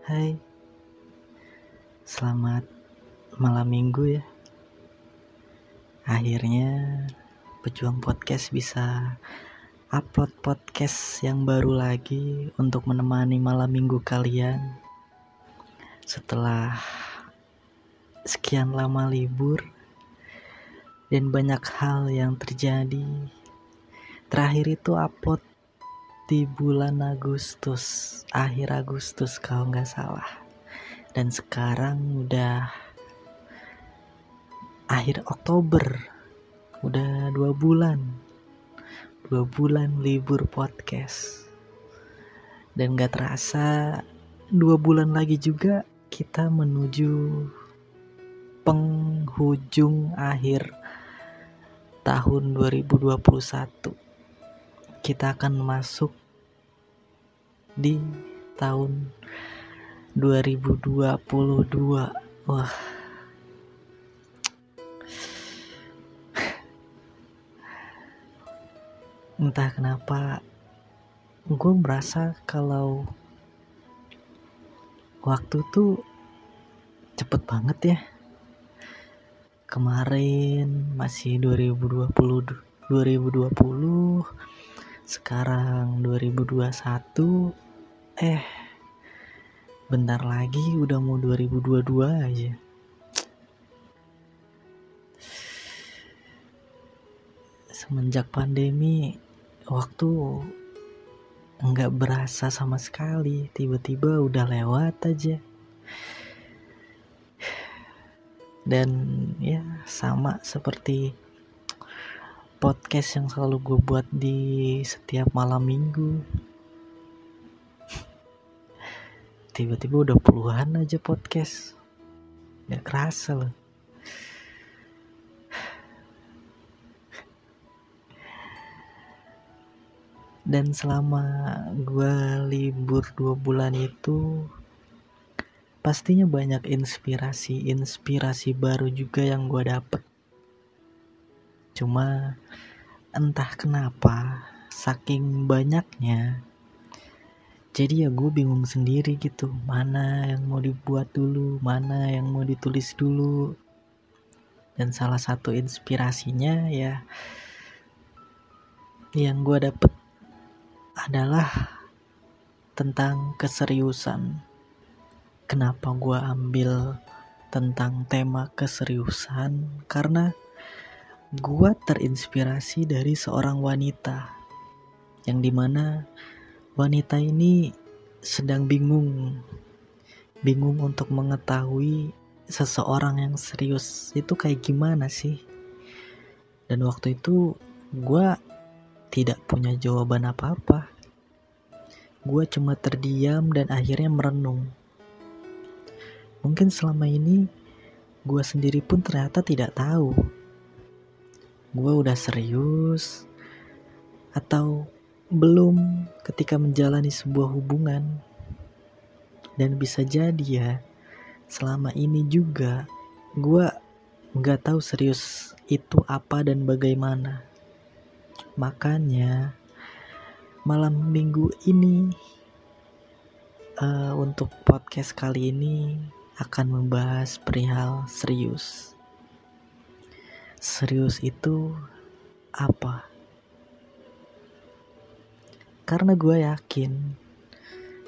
Hai, selamat malam minggu ya. Akhirnya pejuang podcast bisa upload podcast yang baru lagi untuk menemani malam minggu kalian. Setelah sekian lama libur dan banyak hal yang terjadi. Terakhir itu upload di bulan Agustus, akhir Agustus kalau nggak salah. Dan sekarang udah akhir Oktober, udah dua bulan, dua bulan libur podcast. Dan nggak terasa dua bulan lagi juga kita menuju penghujung akhir tahun 2021 kita akan masuk di tahun 2022 wah. Entah kenapa gue merasa kalau waktu tuh cepet banget ya. Kemarin masih 2020 2020 sekarang 2021 eh bentar lagi udah mau 2022 aja. Semenjak pandemi waktu nggak berasa sama sekali. Tiba-tiba udah lewat aja. Dan ya sama seperti podcast yang selalu gue buat di setiap malam minggu. Tiba-tiba udah puluhan aja podcast. Gak kerasa loh. Dan selama gue libur dua bulan itu pastinya banyak inspirasi inspirasi baru juga yang gue dapet Cuma entah kenapa saking banyaknya jadi ya gue bingung sendiri gitu. Mana yang mau dibuat dulu mana yang mau ditulis dulu. Dan salah satu inspirasinya ya yang gue dapet adalah tentang keseriusan. Kenapa gue ambil tentang tema keseriusan? Karena gua terinspirasi dari seorang wanita yang di mana wanita ini sedang bingung bingung untuk mengetahui seseorang yang serius itu kayak gimana sih. Dan waktu itu gua tidak punya jawaban apa-apa. Gua cuma terdiam dan akhirnya merenung. Mungkin selama ini gua sendiri pun ternyata tidak tahu gue udah serius atau belum ketika menjalani sebuah hubungan. Dan bisa jadi ya selama ini juga gue nggak tahu serius itu apa dan bagaimana. Makanya malam minggu ini uh, untuk podcast kali ini akan membahas perihal serius serius itu apa? Karena gue yakin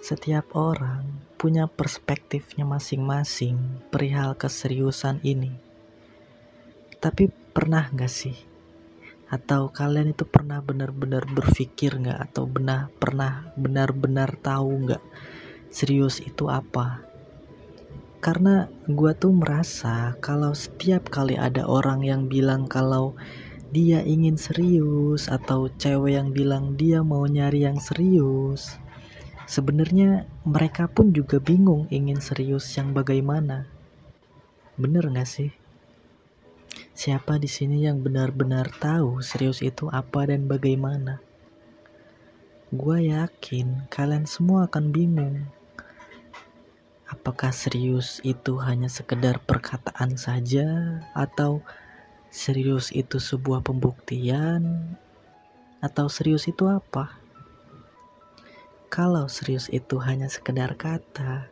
setiap orang punya perspektifnya masing-masing perihal keseriusan ini. Tapi pernah gak sih? Atau kalian itu pernah benar-benar berpikir gak? Atau benar pernah benar-benar tahu gak serius itu apa? Karena gue tuh merasa kalau setiap kali ada orang yang bilang kalau dia ingin serius atau cewek yang bilang dia mau nyari yang serius sebenarnya mereka pun juga bingung ingin serius yang bagaimana. Bener gak sih? Siapa di sini yang benar-benar tahu serius itu apa dan bagaimana? Gue yakin kalian semua akan bingung apakah serius itu hanya sekedar perkataan saja atau serius itu sebuah pembuktian atau serius itu apa? Kalau serius itu hanya sekedar kata,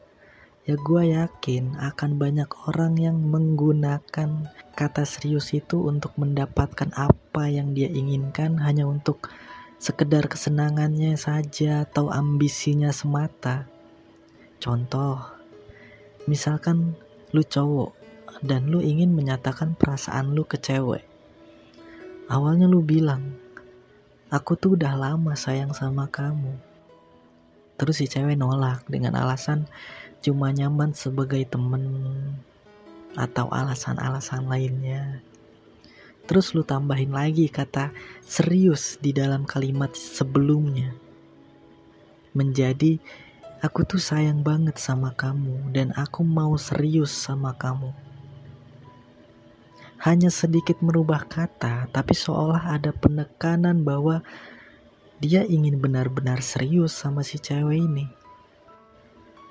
ya gue yakin akan banyak orang yang menggunakan kata serius itu untuk mendapatkan apa yang dia inginkan hanya untuk sekedar kesenangannya saja atau ambisinya semata. Contoh, misalkan lu cowok dan lu ingin menyatakan perasaan lu ke cewek. Awalnya lu bilang, aku tuh udah lama sayang sama kamu. Terus si cewek nolak dengan alasan cuma nyaman sebagai temen atau alasan-alasan lainnya. Terus lu tambahin lagi kata serius di dalam kalimat sebelumnya. Menjadi aku tuh sayang banget sama kamu dan aku mau serius sama kamu. Hanya sedikit merubah kata, tapi seolah ada penekanan bahwa dia ingin benar-benar serius sama si cewek ini.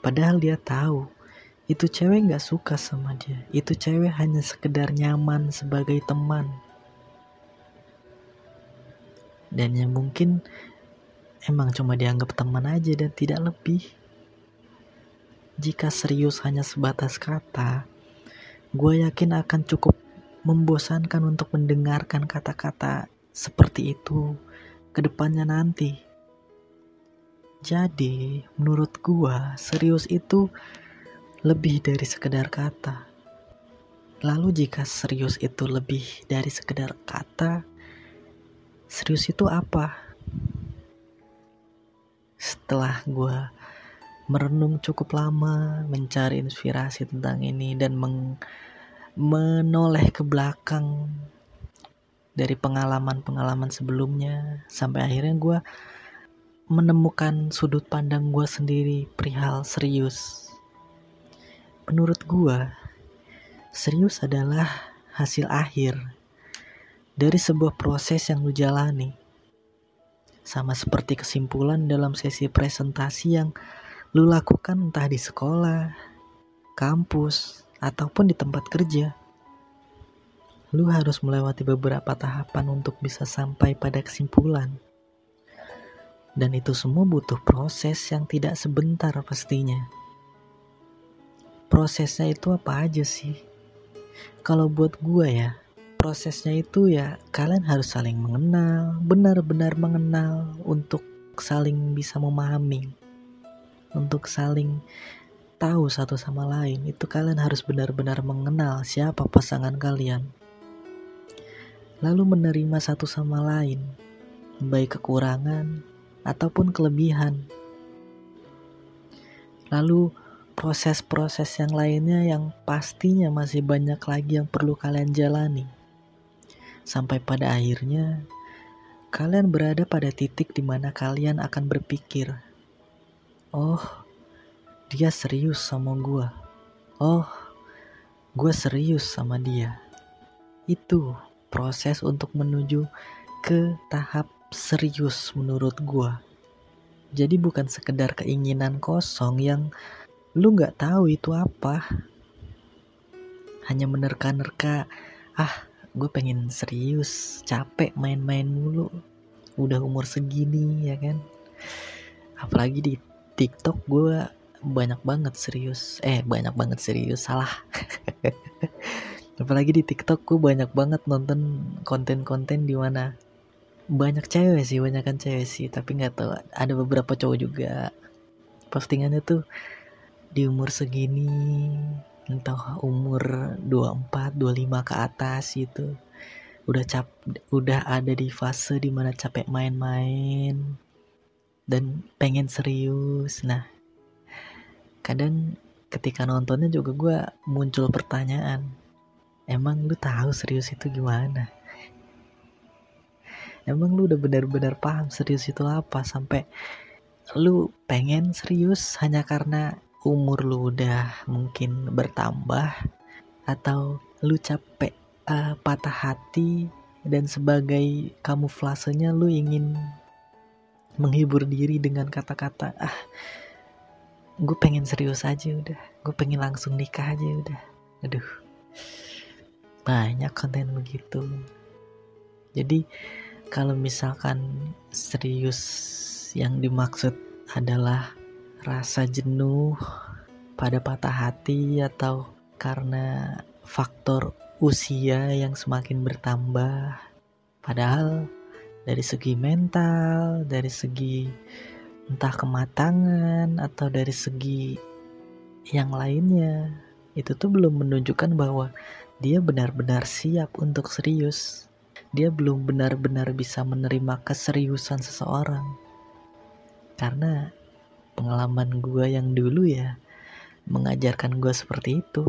Padahal dia tahu itu cewek gak suka sama dia. Itu cewek hanya sekedar nyaman sebagai teman. Dan yang mungkin emang cuma dianggap teman aja dan tidak lebih. Jika serius hanya sebatas kata, gue yakin akan cukup membosankan untuk mendengarkan kata-kata seperti itu ke depannya nanti. Jadi, menurut gua, serius itu lebih dari sekedar kata. Lalu jika serius itu lebih dari sekedar kata, serius itu apa? Setelah gua merenung cukup lama, mencari inspirasi tentang ini dan meng menoleh ke belakang dari pengalaman-pengalaman sebelumnya sampai akhirnya gue menemukan sudut pandang gue sendiri perihal serius. Menurut gue, serius adalah hasil akhir dari sebuah proses yang lu jalani. Sama seperti kesimpulan dalam sesi presentasi yang lu lakukan entah di sekolah, kampus, ataupun di tempat kerja. Lu harus melewati beberapa tahapan untuk bisa sampai pada kesimpulan. Dan itu semua butuh proses yang tidak sebentar pastinya. Prosesnya itu apa aja sih? Kalau buat gue ya, prosesnya itu ya kalian harus saling mengenal, benar-benar mengenal untuk saling bisa memahami. Untuk saling tahu satu sama lain, itu kalian harus benar-benar mengenal siapa pasangan kalian. Lalu menerima satu sama lain, baik kekurangan ataupun kelebihan. Lalu proses-proses yang lainnya yang pastinya masih banyak lagi yang perlu kalian jalani. Sampai pada akhirnya kalian berada pada titik di mana kalian akan berpikir, "Oh, dia serius sama gua. Oh, gue serius sama dia." Itu proses untuk menuju ke tahap serius menurut gue. Jadi bukan sekedar keinginan kosong yang lu nggak tahu itu apa. Hanya menerka-nerka, ah gue pengen serius, capek main-main mulu. Udah umur segini ya kan. Apalagi di TikTok gue banyak banget serius. Eh banyak banget serius, salah. Apalagi di TikTok gue banyak banget nonton konten-konten di mana banyak cewek sih banyak kan cewek sih tapi nggak tahu ada beberapa cowok juga postingannya tuh di umur segini entah umur 24 25 ke atas gitu udah cap udah ada di fase di mana capek main-main dan pengen serius. Nah kadang ketika nontonnya juga gue muncul pertanyaan emang lu tahu serius itu gimana? Emang lu udah benar-benar paham serius itu apa? Sampai lu pengen serius hanya karena umur lu udah mungkin bertambah atau lu capek uh, patah hati dan sebagai kamuflasenya lu ingin menghibur diri dengan kata-kata ah gue pengen serius aja udah gue pengen langsung nikah aja udah aduh banyak konten begitu jadi kalau misalkan serius yang dimaksud adalah rasa jenuh pada patah hati atau karena faktor usia yang semakin bertambah. Padahal dari segi mental, dari segi entah kematangan atau dari segi yang lainnya, itu tuh belum menunjukkan bahwa dia benar-benar siap untuk serius. Dia belum benar-benar bisa menerima keseriusan seseorang. Karena pengalaman gue yang dulu ya mengajarkan gue seperti itu.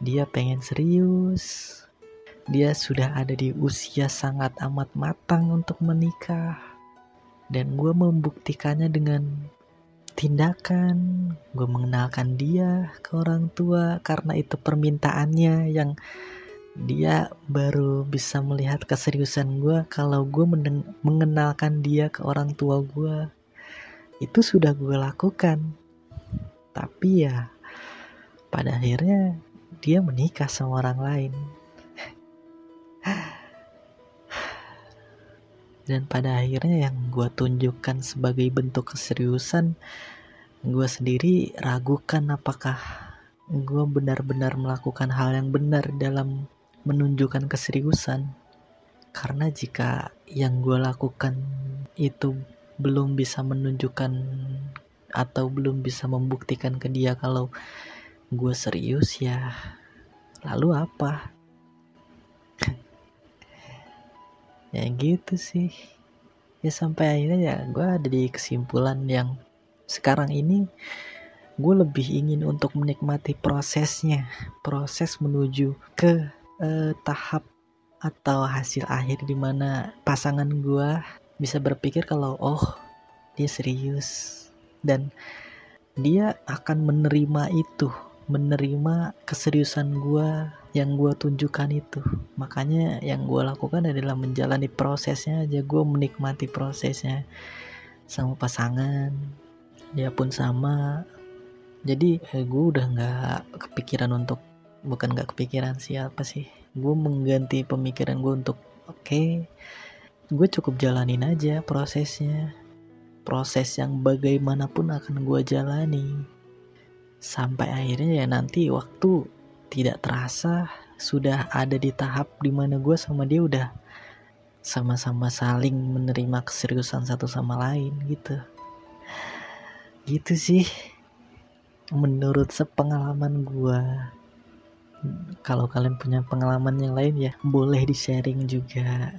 Dia pengen serius. Dia sudah ada di usia sangat amat matang untuk menikah. Dan gue membuktikannya dengan tindakan. Gue mengenalkan dia ke orang tua karena itu permintaannya yang dia baru bisa melihat keseriusan gue kalau gue mengenalkan dia ke orang tua gue. Itu sudah gue lakukan. Tapi ya pada akhirnya dia menikah sama orang lain. Dan pada akhirnya yang gue tunjukkan sebagai bentuk keseriusan, gue sendiri ragukan apakah gue benar-benar melakukan hal yang benar dalam menunjukkan keseriusan. Karena jika yang gue lakukan itu belum bisa menunjukkan atau belum bisa membuktikan ke dia kalau gue serius ya lalu apa ya gitu sih. Ya sampai akhirnya ya gue ada di kesimpulan yang sekarang ini gue lebih ingin untuk menikmati prosesnya. Proses menuju ke eh, tahap atau hasil akhir di mana pasangan gue bisa berpikir kalau oh dia serius. Dan dia akan menerima itu menerima keseriusan gue yang gue tunjukkan itu. Makanya yang gue lakukan adalah menjalani prosesnya aja. Gue menikmati prosesnya sama pasangan dia pun sama. Jadi eh, gue udah nggak kepikiran untuk bukan nggak kepikiran siapa sih. Gue mengganti pemikiran gue untuk oke okay, gue cukup jalanin aja prosesnya. Proses yang bagaimanapun akan gue jalani sampai akhirnya ya nanti waktu tidak terasa sudah ada di tahap di mana gue sama dia udah sama-sama saling menerima keseriusan satu sama lain gitu. Gitu sih. Menurut sepengalaman gue kalau kalian punya pengalaman yang lain ya boleh di sharing juga.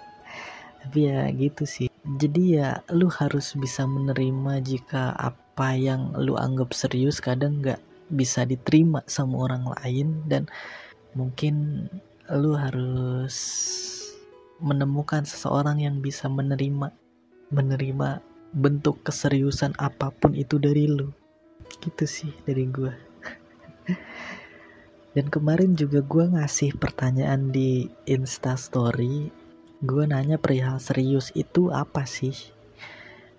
Tapi ya gitu sih. Jadi ya lu harus bisa menerima jika apa apa yang lu anggap serius kadang nggak bisa diterima sama orang lain dan mungkin lu harus menemukan seseorang yang bisa menerima menerima bentuk keseriusan apa pun itu dari lu. Gitu sih dari gue dan kemarin juga gue ngasih pertanyaan di insta story gue nanya perihal serius itu apa sih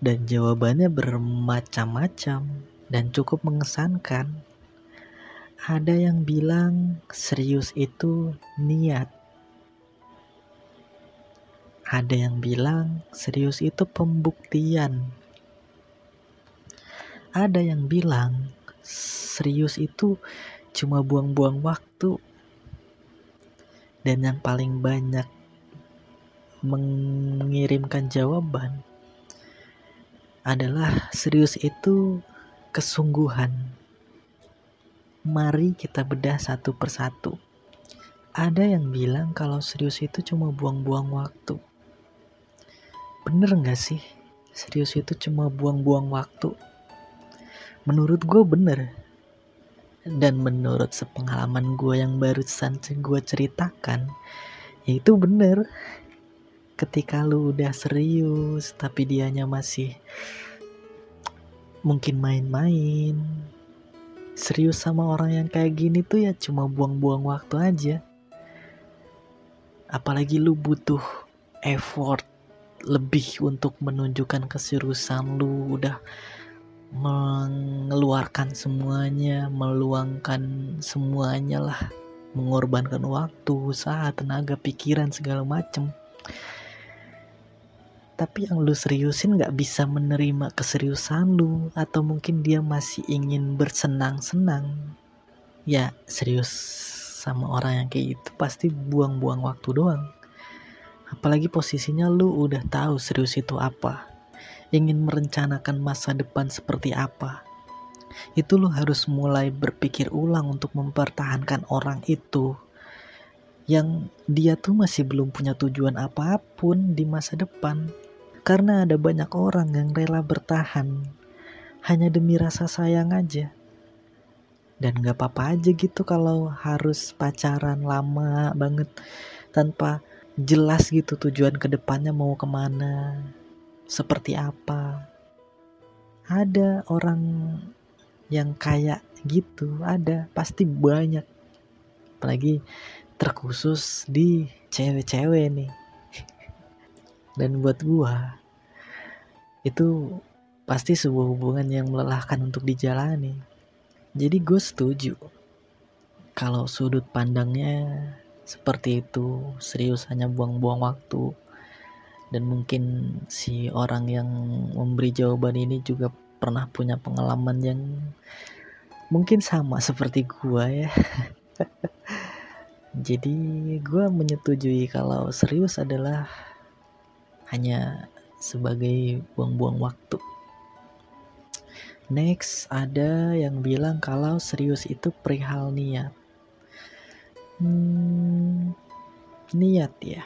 dan jawabannya bermacam-macam dan cukup mengesankan. Ada yang bilang serius itu niat. Ada yang bilang serius itu pembuktian. Ada yang bilang serius itu cuma buang-buang waktu. Dan yang paling banyak mengirimkan jawaban adalah serius itu kesungguhan. Mari kita bedah satu persatu. Ada yang bilang kalau serius itu cuma buang-buang waktu. Bener gak sih? Serius itu cuma buang-buang waktu. Menurut gue bener. Dan menurut sepengalaman gue yang barusan gue ceritakan, ya itu bener ketika lu udah serius tapi dianya masih mungkin main-main serius sama orang yang kayak gini tuh ya cuma buang-buang waktu aja. Apalagi lu butuh effort lebih untuk menunjukkan keseriusan lu udah mengeluarkan semuanya meluangkan semuanya lah mengorbankan waktu usaha tenaga pikiran segala macem tapi yang lu seriusin gak bisa menerima keseriusan lu atau mungkin dia masih ingin bersenang-senang? Ya serius sama orang yang kayak gitu pasti buang-buang waktu doang. Apalagi posisinya lu udah tahu serius itu apa. Ingin merencanakan masa depan seperti apa. Itu lu harus mulai berpikir ulang untuk mempertahankan orang itu. Yang dia tuh masih belum punya tujuan apa pun di masa depan. Karena ada banyak orang yang rela bertahan hanya demi rasa sayang aja. Dan gak apa-apa aja gitu kalau harus pacaran lama banget tanpa jelas gitu tujuan ke depannya mau ke mana, seperti apa. Ada orang yang kayak gitu, ada pasti banyak. Apalagi terkhusus di cewek-cewek nih dan buat gua itu pasti sebuah hubungan yang melelahkan untuk dijalani. Jadi gue setuju kalau sudut pandangnya seperti itu serius hanya buang-buang waktu. Dan mungkin si orang yang memberi jawaban ini juga pernah punya pengalaman yang mungkin sama seperti gua ya. Jadi gue menyetujui kalau serius adalah hanya sebagai buang-buang waktu. Next ada yang bilang kalau serius itu perihal niat. Hmm, niat ya.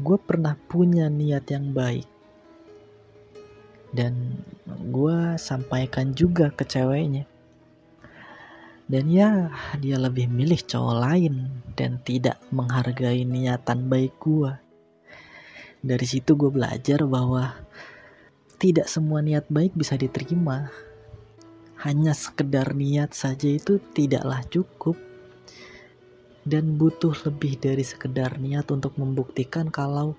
Gue pernah punya niat yang baik. Dan gue sampaikan juga ke ceweknya dan ya, dia lebih milih cowok lain dan tidak menghargai niatan baik gue. Dari situ gue belajar bahwa tidak semua niat baik bisa diterima. Hanya sekedar niat saja itu tidaklah cukup. Dan butuh lebih dari sekedar niat untuk membuktikan kalau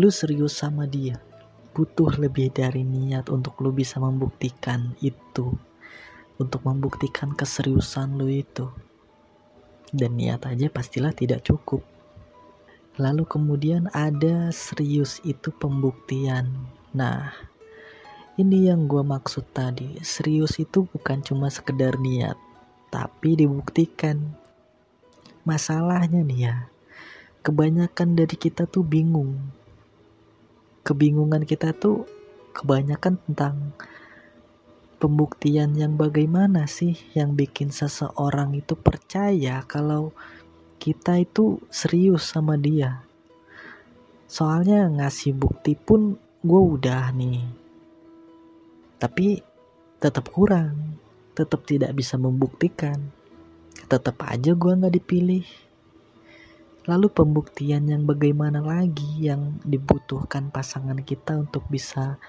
lu serius sama dia. Butuh lebih dari niat untuk lu bisa membuktikan itu untuk membuktikan keseriusan lu itu. Dan niat aja pastilah tidak cukup. Lalu kemudian ada serius itu pembuktian. Nah, ini yang gue maksud tadi. Serius itu bukan cuma sekedar niat, tapi dibuktikan. Masalahnya nih ya, kebanyakan dari kita tuh bingung. Kebingungan kita tuh kebanyakan tentang pembuktian yang bagaimana sih yang bikin seseorang itu percaya kalau kita itu serius sama dia. Soalnya ngasih bukti pun gue udah nih. Tapi tetap kurang, tetap tidak bisa membuktikan. Tetap aja gue nggak dipilih. Lalu pembuktian yang bagaimana lagi yang dibutuhkan pasangan kita untuk bisa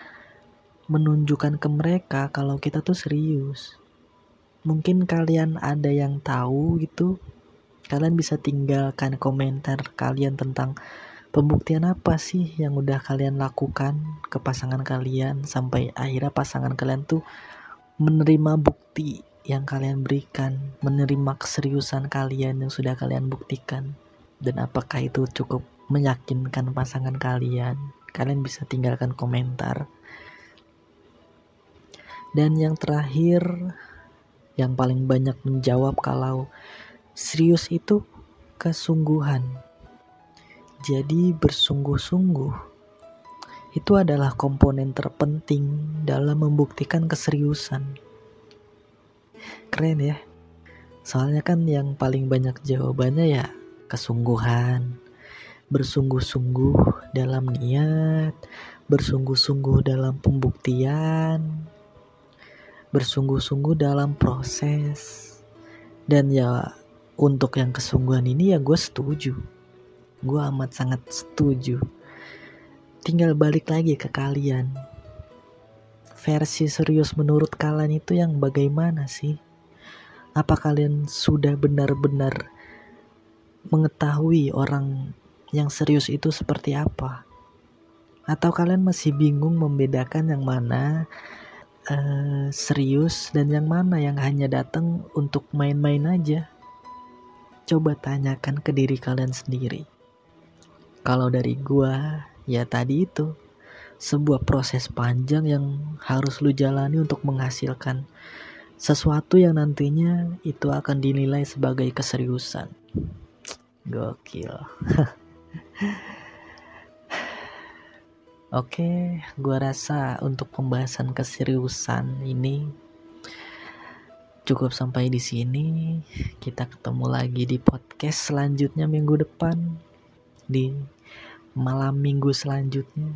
menunjukkan ke mereka kalau kita tuh serius. Mungkin kalian ada yang tahu gitu. Kalian bisa tinggalkan komentar kalian tentang pembuktian apa sih yang udah kalian lakukan ke pasangan kalian sampai akhirnya pasangan kalian tuh menerima bukti yang kalian berikan, menerima keseriusan kalian yang sudah kalian buktikan. Dan apakah itu cukup meyakinkan pasangan kalian? Kalian bisa tinggalkan komentar. Dan yang terakhir, yang paling banyak menjawab kalau serius itu kesungguhan. Jadi bersungguh-sungguh itu adalah komponen terpenting dalam membuktikan keseriusan. Keren ya. Soalnya kan yang paling banyak jawabannya ya kesungguhan, bersungguh-sungguh dalam niat, bersungguh-sungguh dalam pembuktian, bersungguh-sungguh dalam proses dan ya untuk yang kesungguhan ini ya gue setuju. Gue amat sangat setuju. Tinggal balik lagi ke kalian. Versi serius menurut kalian itu yang bagaimana sih? Apa kalian sudah benar-benar mengetahui orang yang serius itu seperti apa? Atau kalian masih bingung membedakan yang mana uh, serius dan yang mana yang hanya datang untuk main-main aja. Coba tanyakan ke diri kalian sendiri. Kalau dari gua, Ya tadi itu, sebuah proses panjang yang harus lu jalani untuk menghasilkan sesuatu yang nantinya itu akan dinilai sebagai keseriusan. Gokil. Oke, gua rasa untuk pembahasan keseriusan ini cukup sampai di sini. Kita ketemu lagi di podcast selanjutnya minggu depan di malam minggu selanjutnya.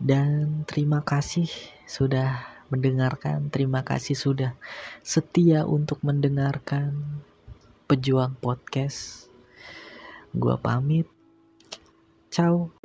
Dan terima kasih sudah mendengarkan. Terima kasih sudah setia untuk mendengarkan Pejuang Podcast. Gua pamit. Ciao.